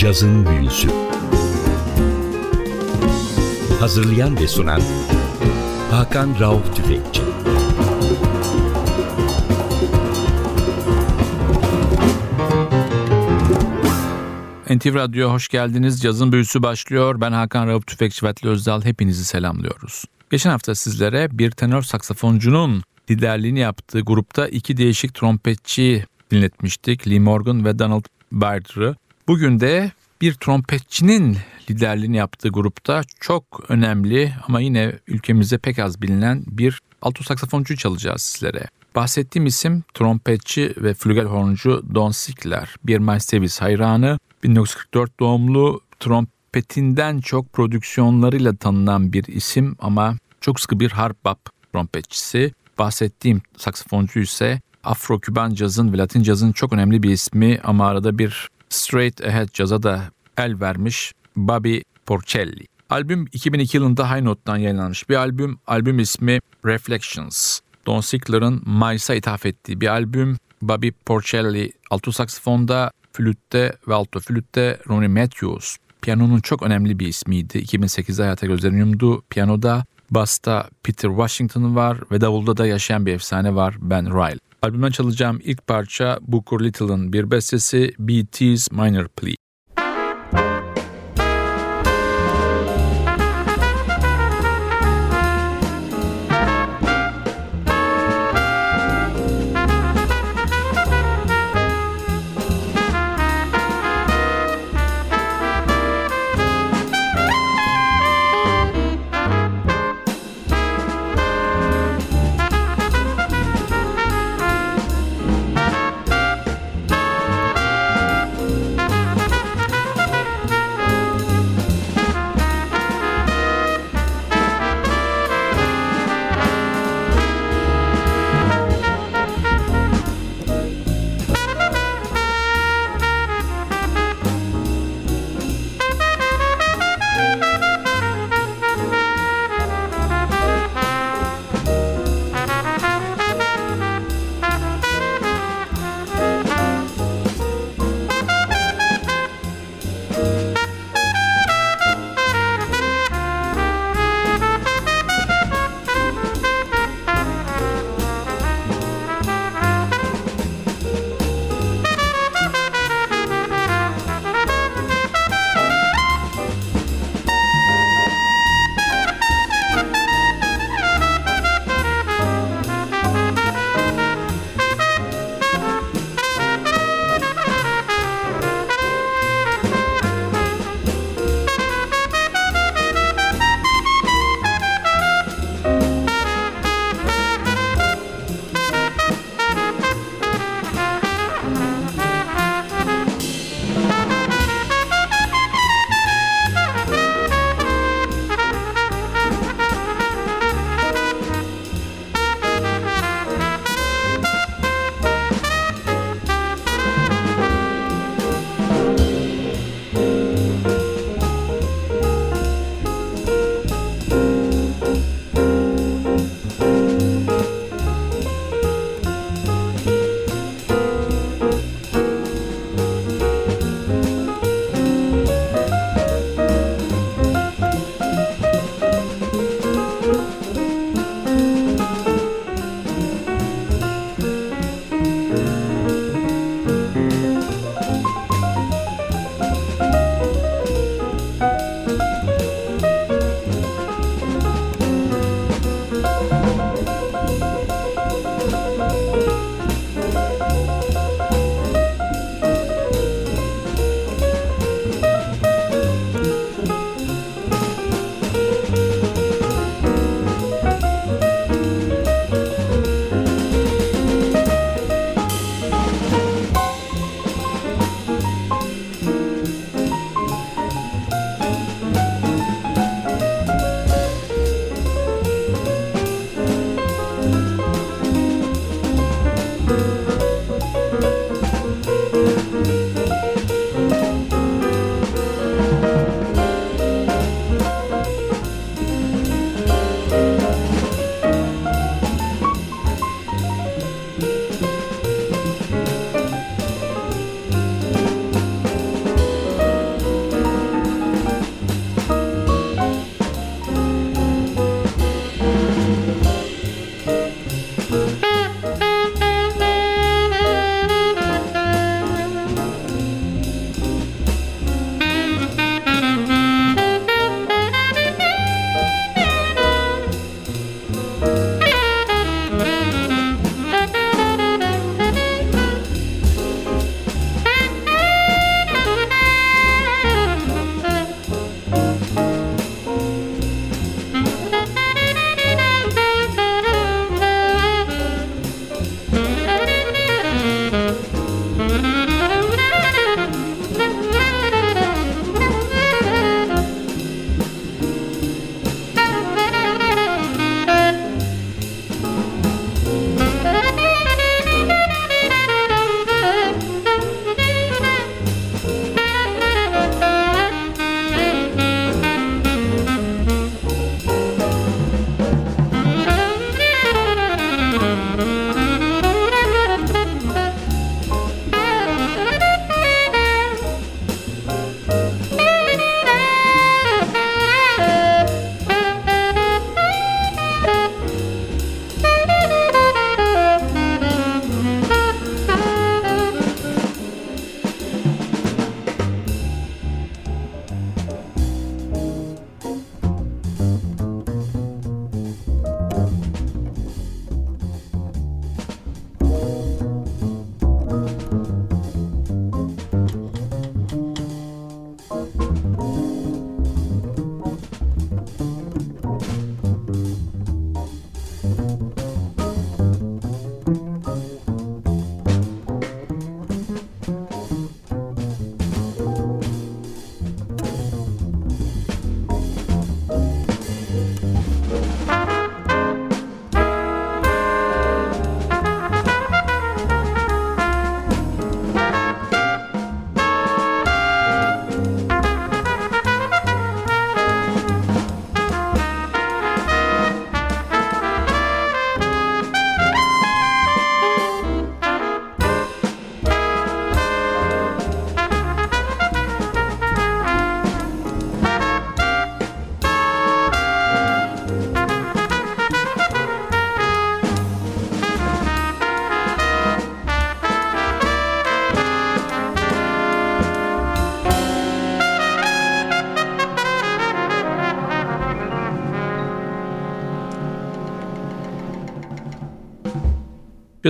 Cazın Büyüsü Hazırlayan ve sunan Hakan Rauf Tüfekçi NTV Radyo hoş geldiniz. Cazın büyüsü başlıyor. Ben Hakan Rauf Tüfekçi Vatli Özdal. Hepinizi selamlıyoruz. Geçen hafta sizlere bir tenor saksafoncunun liderliğini yaptığı grupta iki değişik trompetçi dinletmiştik. Lee Morgan ve Donald Byrde'ı. Bugün de bir trompetçinin liderliğini yaptığı grupta çok önemli ama yine ülkemizde pek az bilinen bir alto saksafoncu çalacağız sizlere. Bahsettiğim isim trompetçi ve flügelhorncu Don Sickler, bir Miles hayranı, 1944 doğumlu trompetinden çok prodüksiyonlarıyla tanınan bir isim ama çok sıkı bir harp bap trompetçisi. Bahsettiğim saksafoncu ise Afro-Küban cazın ve Latin cazın çok önemli bir ismi ama arada bir straight ahead caza da el vermiş Bobby Porcelli. Albüm 2002 yılında High Note'dan yayınlanmış bir albüm. Albüm ismi Reflections. Don Sickler'ın Miles'a ithaf ettiği bir albüm. Bobby Porcelli alto saksafonda, flütte ve alto flütte Ronnie Matthews. Piyanonun çok önemli bir ismiydi. 2008'de hayata gözlerini yumdu. Piyanoda, basta Peter Washington var ve davulda da yaşayan bir efsane var Ben Ryle. Albümden çalacağım ilk parça Booker Little'ın bir bestesi B.T.'s Minor Plea.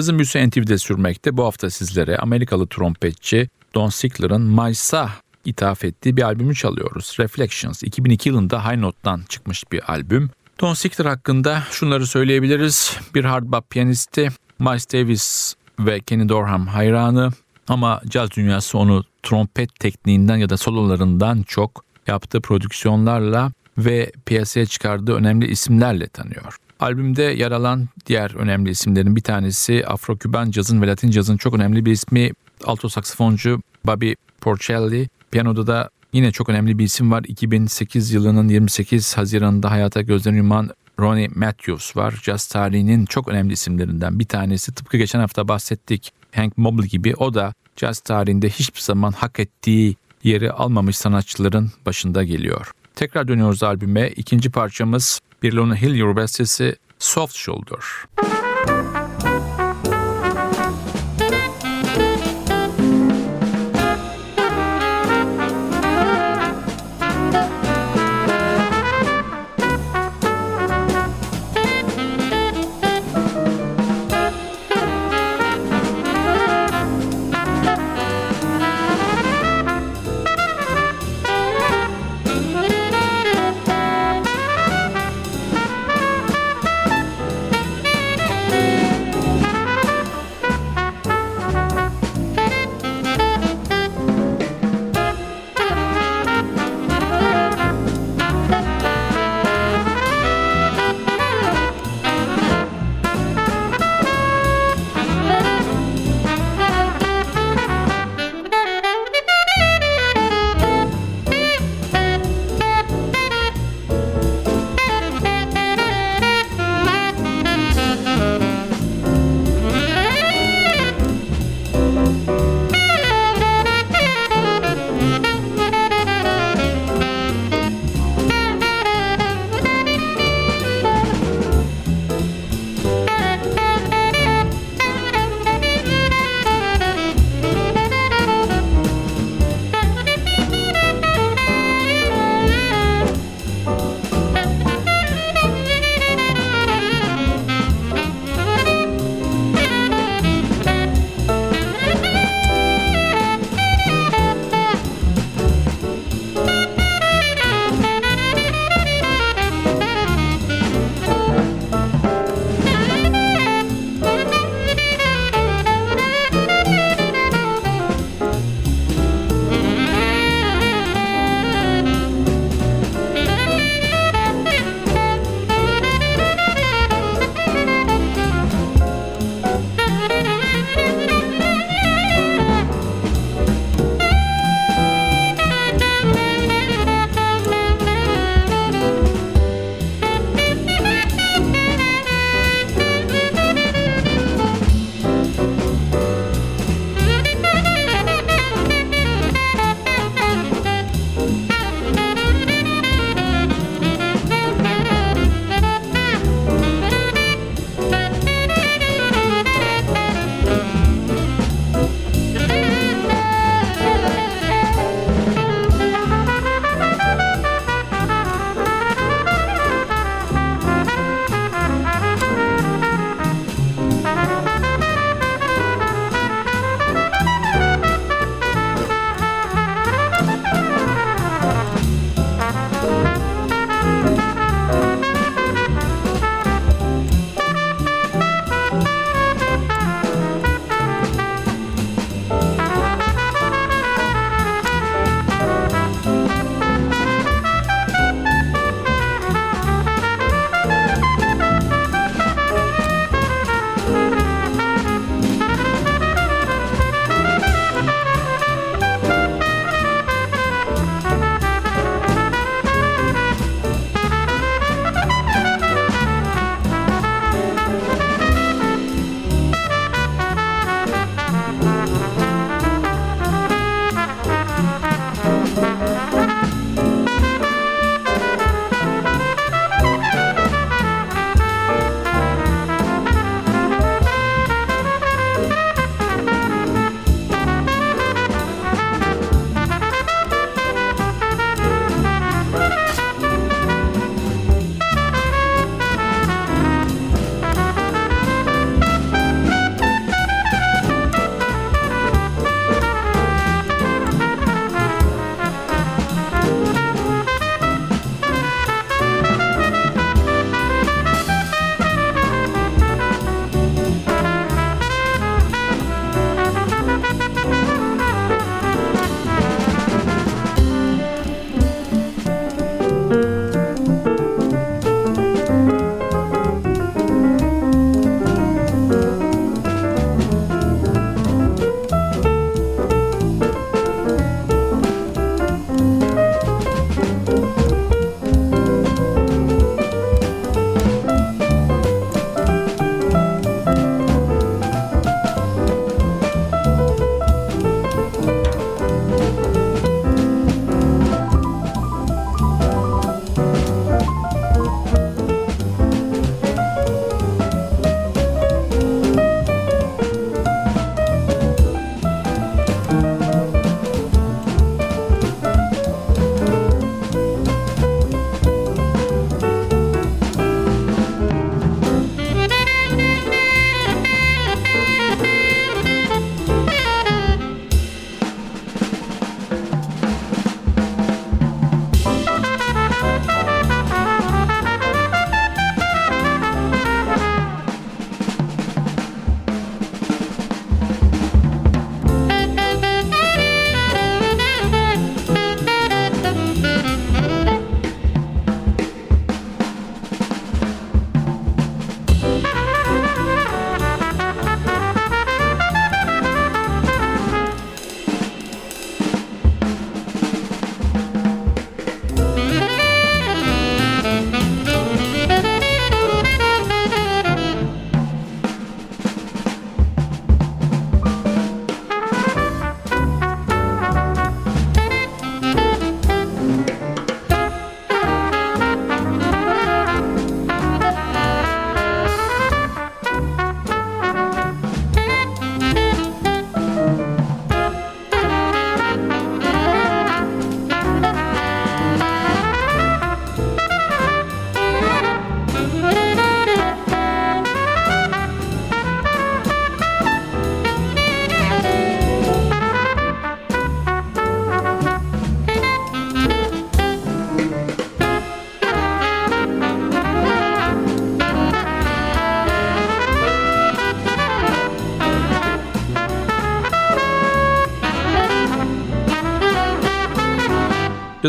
Cazın büyüsü NTV'de sürmekte. Bu hafta sizlere Amerikalı trompetçi Don Sickler'ın Miles'a ithaf ettiği bir albümü çalıyoruz. Reflections 2002 yılında High Note'dan çıkmış bir albüm. Don Sickler hakkında şunları söyleyebiliriz. Bir hard bop piyanisti, Miles Davis ve Kenny Dorham hayranı ama caz dünyası onu trompet tekniğinden ya da sololarından çok yaptığı prodüksiyonlarla ve piyasaya çıkardığı önemli isimlerle tanıyor. Albümde yer alan diğer önemli isimlerin bir tanesi Afro-Küban cazın ve Latin cazın çok önemli bir ismi alto saksafoncu Bobby Porcelli. Piyanoda da yine çok önemli bir isim var. 2008 yılının 28 Haziran'da hayata gözlerini yuman Ronnie Matthews var. Jazz tarihinin çok önemli isimlerinden bir tanesi. Tıpkı geçen hafta bahsettik Hank Mobley gibi o da caz tarihinde hiçbir zaman hak ettiği yeri almamış sanatçıların başında geliyor. Tekrar dönüyoruz albüme. İkinci parçamız bir Lona Hill bestesi Soft Shoulder.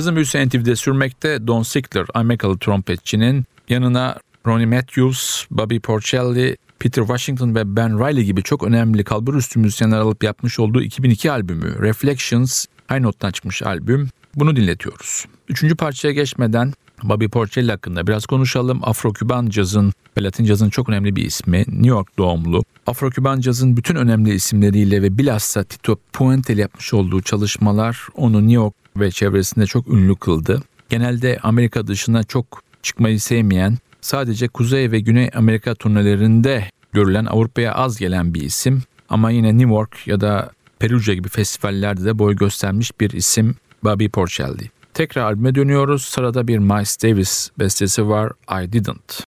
Cazın büyüsü NTV'de sürmekte Don Sickler, Amerikalı trompetçinin yanına Ronnie Matthews, Bobby Porcelli, Peter Washington ve Ben Riley gibi çok önemli kalbur üstü müzisyenler alıp yapmış olduğu 2002 albümü Reflections, High Note'dan çıkmış albüm. Bunu dinletiyoruz. Üçüncü parçaya geçmeden Bobby Porcelli hakkında biraz konuşalım. Afro-Küban cazın ve Latin cazın çok önemli bir ismi. New York doğumlu. Afro-Küban cazın bütün önemli isimleriyle ve bilhassa Tito Puente ile yapmış olduğu çalışmalar onu New York ve çevresinde çok ünlü kıldı. Genelde Amerika dışına çok çıkmayı sevmeyen, sadece Kuzey ve Güney Amerika turnelerinde görülen Avrupa'ya az gelen bir isim. Ama yine New York ya da Perugia gibi festivallerde de boy göstermiş bir isim Bobby Porcelli. Tekrar albüme dönüyoruz. Sırada bir Miles Davis bestesi var I Didn't.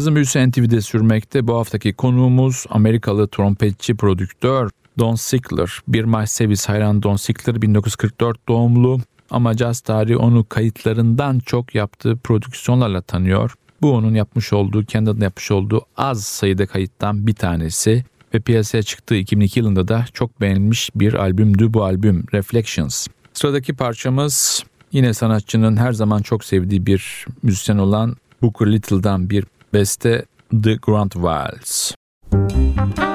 Cazın büyüsü NTV'de sürmekte. Bu haftaki konuğumuz Amerikalı trompetçi prodüktör Don Sickler. Bir Miles Davis hayran Don Sickler 1944 doğumlu ama caz tarihi onu kayıtlarından çok yaptığı prodüksiyonlarla tanıyor. Bu onun yapmış olduğu, kendi adına yapmış olduğu az sayıda kayıttan bir tanesi ve piyasaya çıktığı 2002 yılında da çok beğenilmiş bir albümdü bu albüm Reflections. Sıradaki parçamız yine sanatçının her zaman çok sevdiği bir müzisyen olan Booker Little'dan bir beste The Grand Vals. Müzik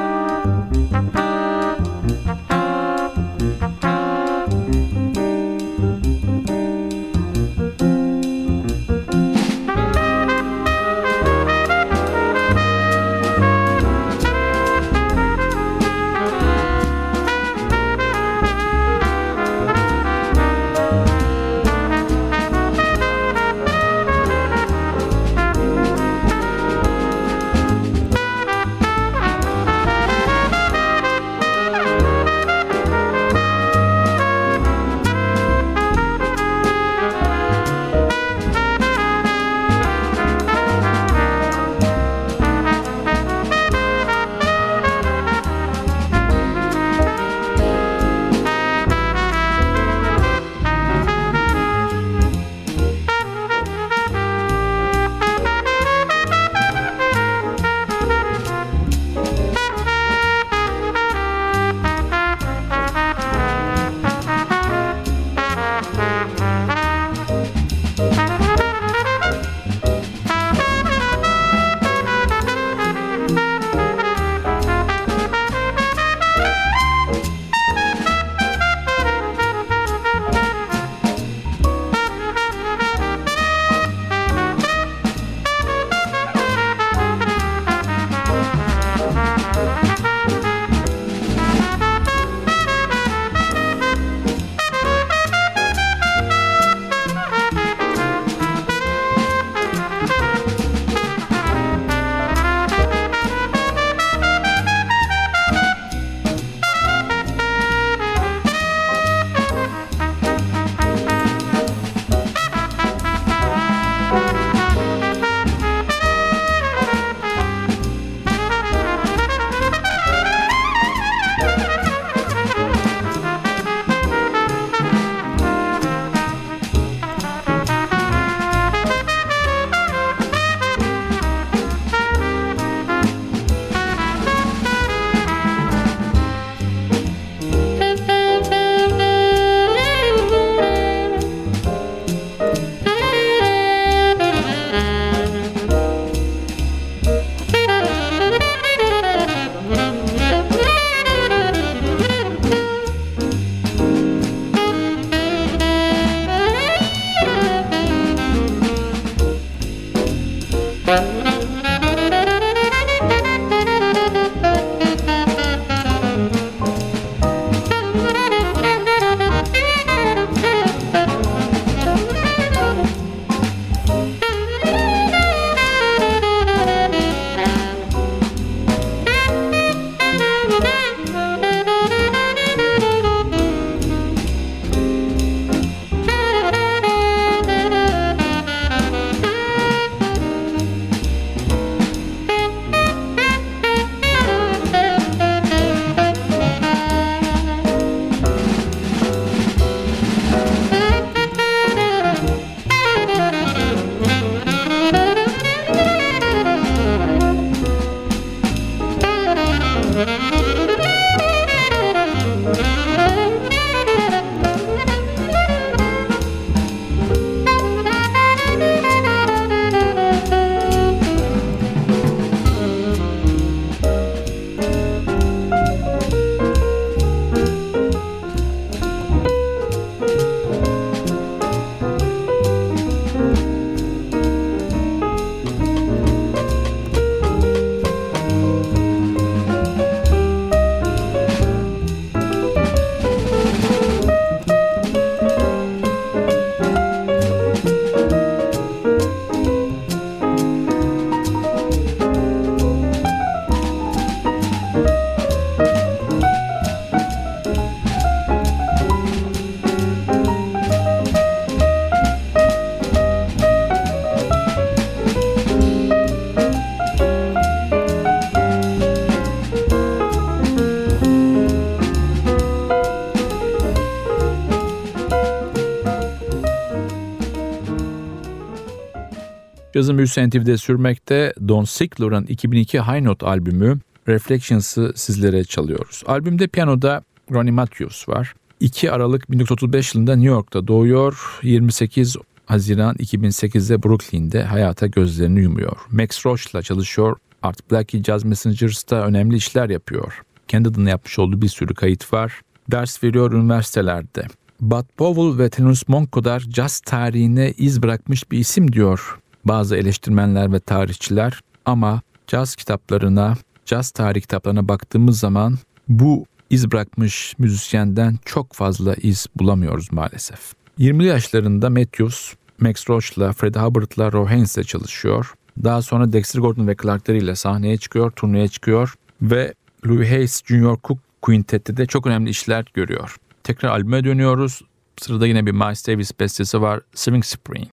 Cazın büyüsü NTV'de sürmekte Don Sickler'ın 2002 High Note albümü Reflections'ı sizlere çalıyoruz. Albümde piyanoda Ronnie Matthews var. 2 Aralık 1935 yılında New York'ta doğuyor. 28 Haziran 2008'de Brooklyn'de hayata gözlerini yumuyor. Max Roach'la çalışıyor. Art Blakey Jazz Messengers'ta önemli işler yapıyor. Kendi adına yapmış olduğu bir sürü kayıt var. Ders veriyor üniversitelerde. Bud Powell ve Thelonious Monk kadar caz tarihine iz bırakmış bir isim diyor bazı eleştirmenler ve tarihçiler ama caz kitaplarına, caz tarih kitaplarına baktığımız zaman bu iz bırakmış müzisyenden çok fazla iz bulamıyoruz maalesef. 20'li yaşlarında Matthews, Max Roach'la, Fred Hubbard'la, Roy Haynes'le çalışıyor. Daha sonra Dexter Gordon ve Clark Terry ile sahneye çıkıyor, turneye çıkıyor ve Louis Hayes Junior Cook Quintet'te de çok önemli işler görüyor. Tekrar albüme dönüyoruz. Sırada yine bir Miles Davis bestesi var, Swing Spring.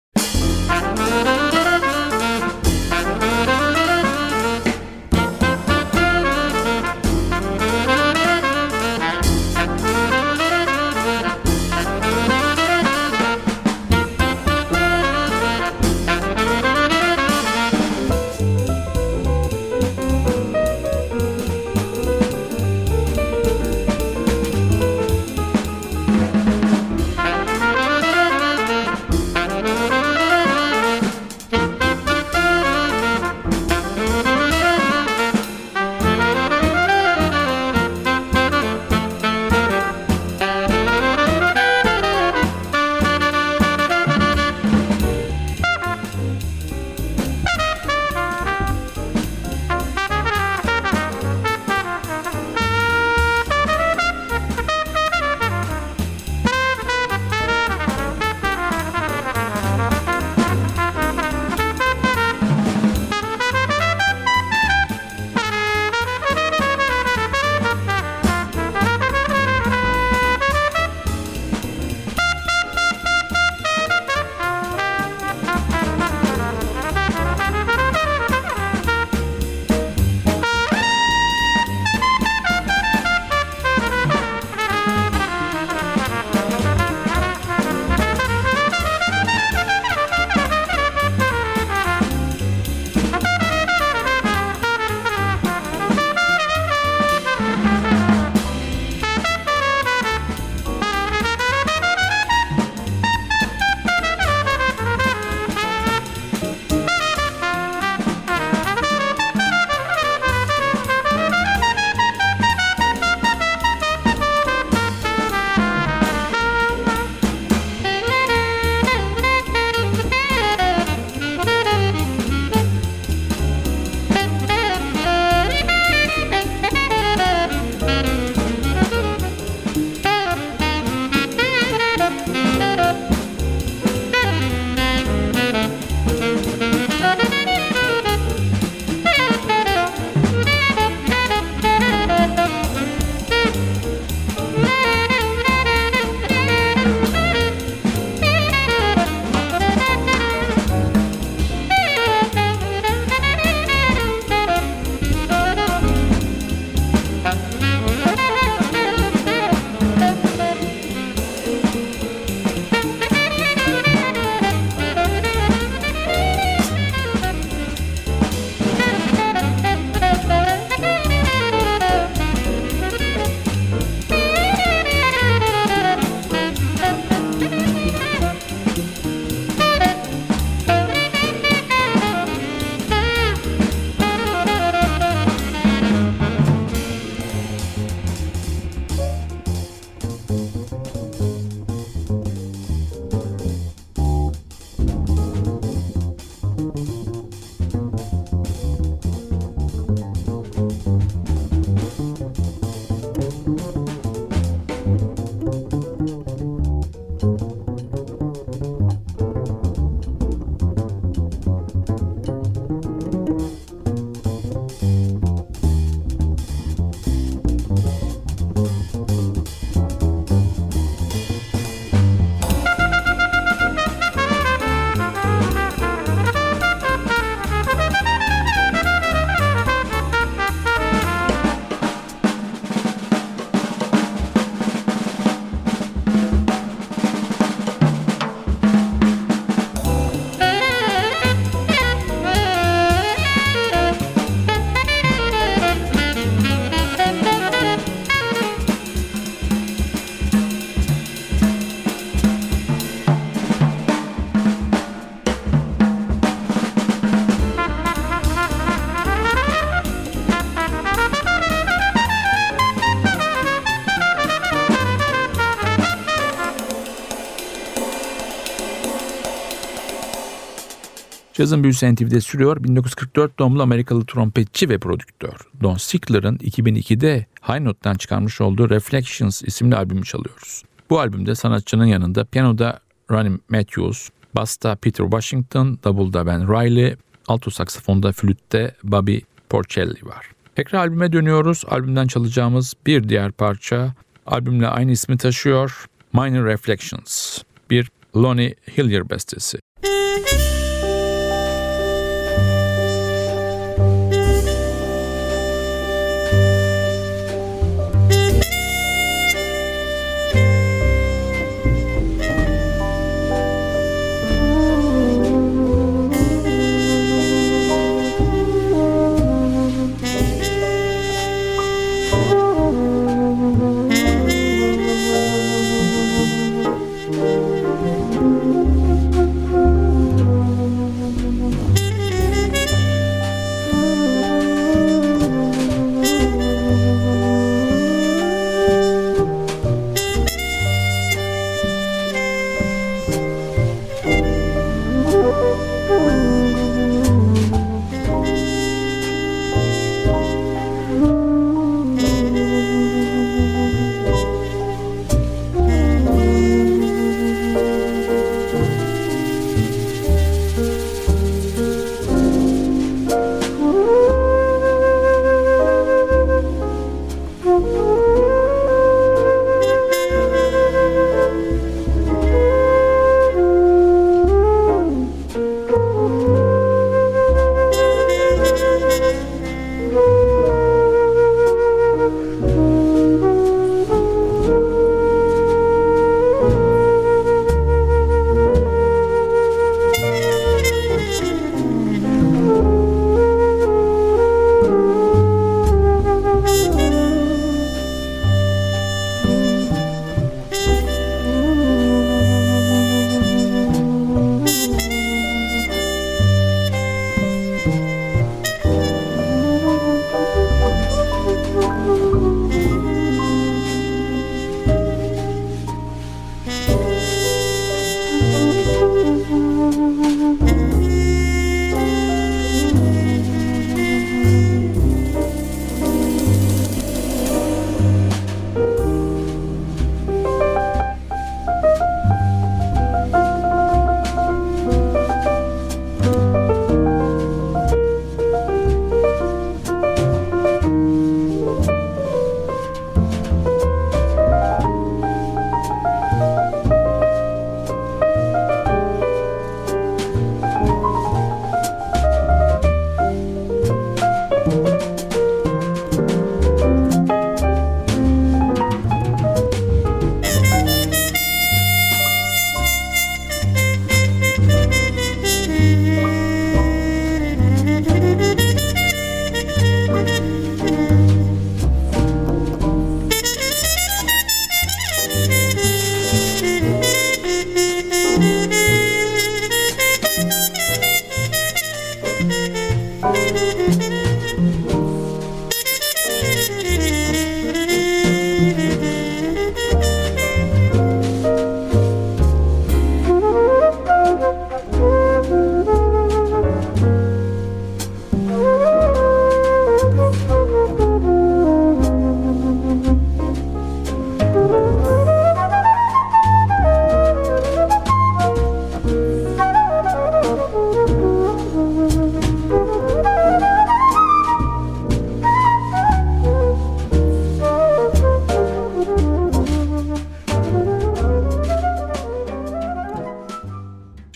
Cazın büyüsü NTV'de sürüyor. 1944 doğumlu Amerikalı trompetçi ve prodüktör Don Sickler'ın 2002'de High Note'dan çıkarmış olduğu Reflections isimli albümü çalıyoruz. Bu albümde sanatçının yanında piyanoda Ronnie Matthews, basta Peter Washington, davulda Ben Riley, alto saksafonda flütte Bobby Porcelli var. Tekrar albüme dönüyoruz. Albümden çalacağımız bir diğer parça albümle aynı ismi taşıyor. Minor Reflections. Bir Lonnie Hillier bestesi.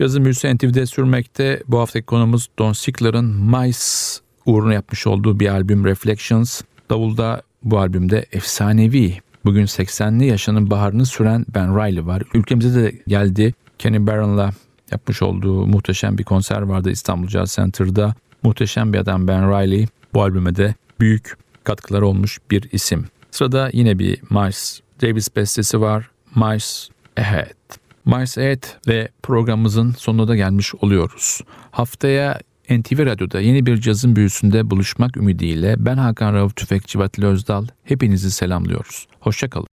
Cazı Mülse NTV'de sürmekte. Bu haftaki konumuz Don Sickler'ın Mice uğruna yapmış olduğu bir albüm Reflections. Davulda bu albümde efsanevi bugün 80'li yaşının baharını süren Ben Riley var. Ülkemize de geldi. Kenny Barron'la yapmış olduğu muhteşem bir konser vardı İstanbul Jazz Center'da. Muhteşem bir adam Ben Riley. Bu albüme de büyük katkıları olmuş bir isim. Sırada yine bir Miles Davis bestesi var. Miles Ahead. Mars Evet ve programımızın sonuna da gelmiş oluyoruz. Haftaya NTV Radyo'da yeni bir cazın büyüsünde buluşmak ümidiyle ben Hakan Rauf Tüfekçi Vatili Özdal hepinizi selamlıyoruz. Hoşçakalın.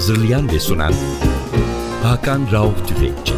Hazırlayan ve sunan Hakan Rauf Tüfekçi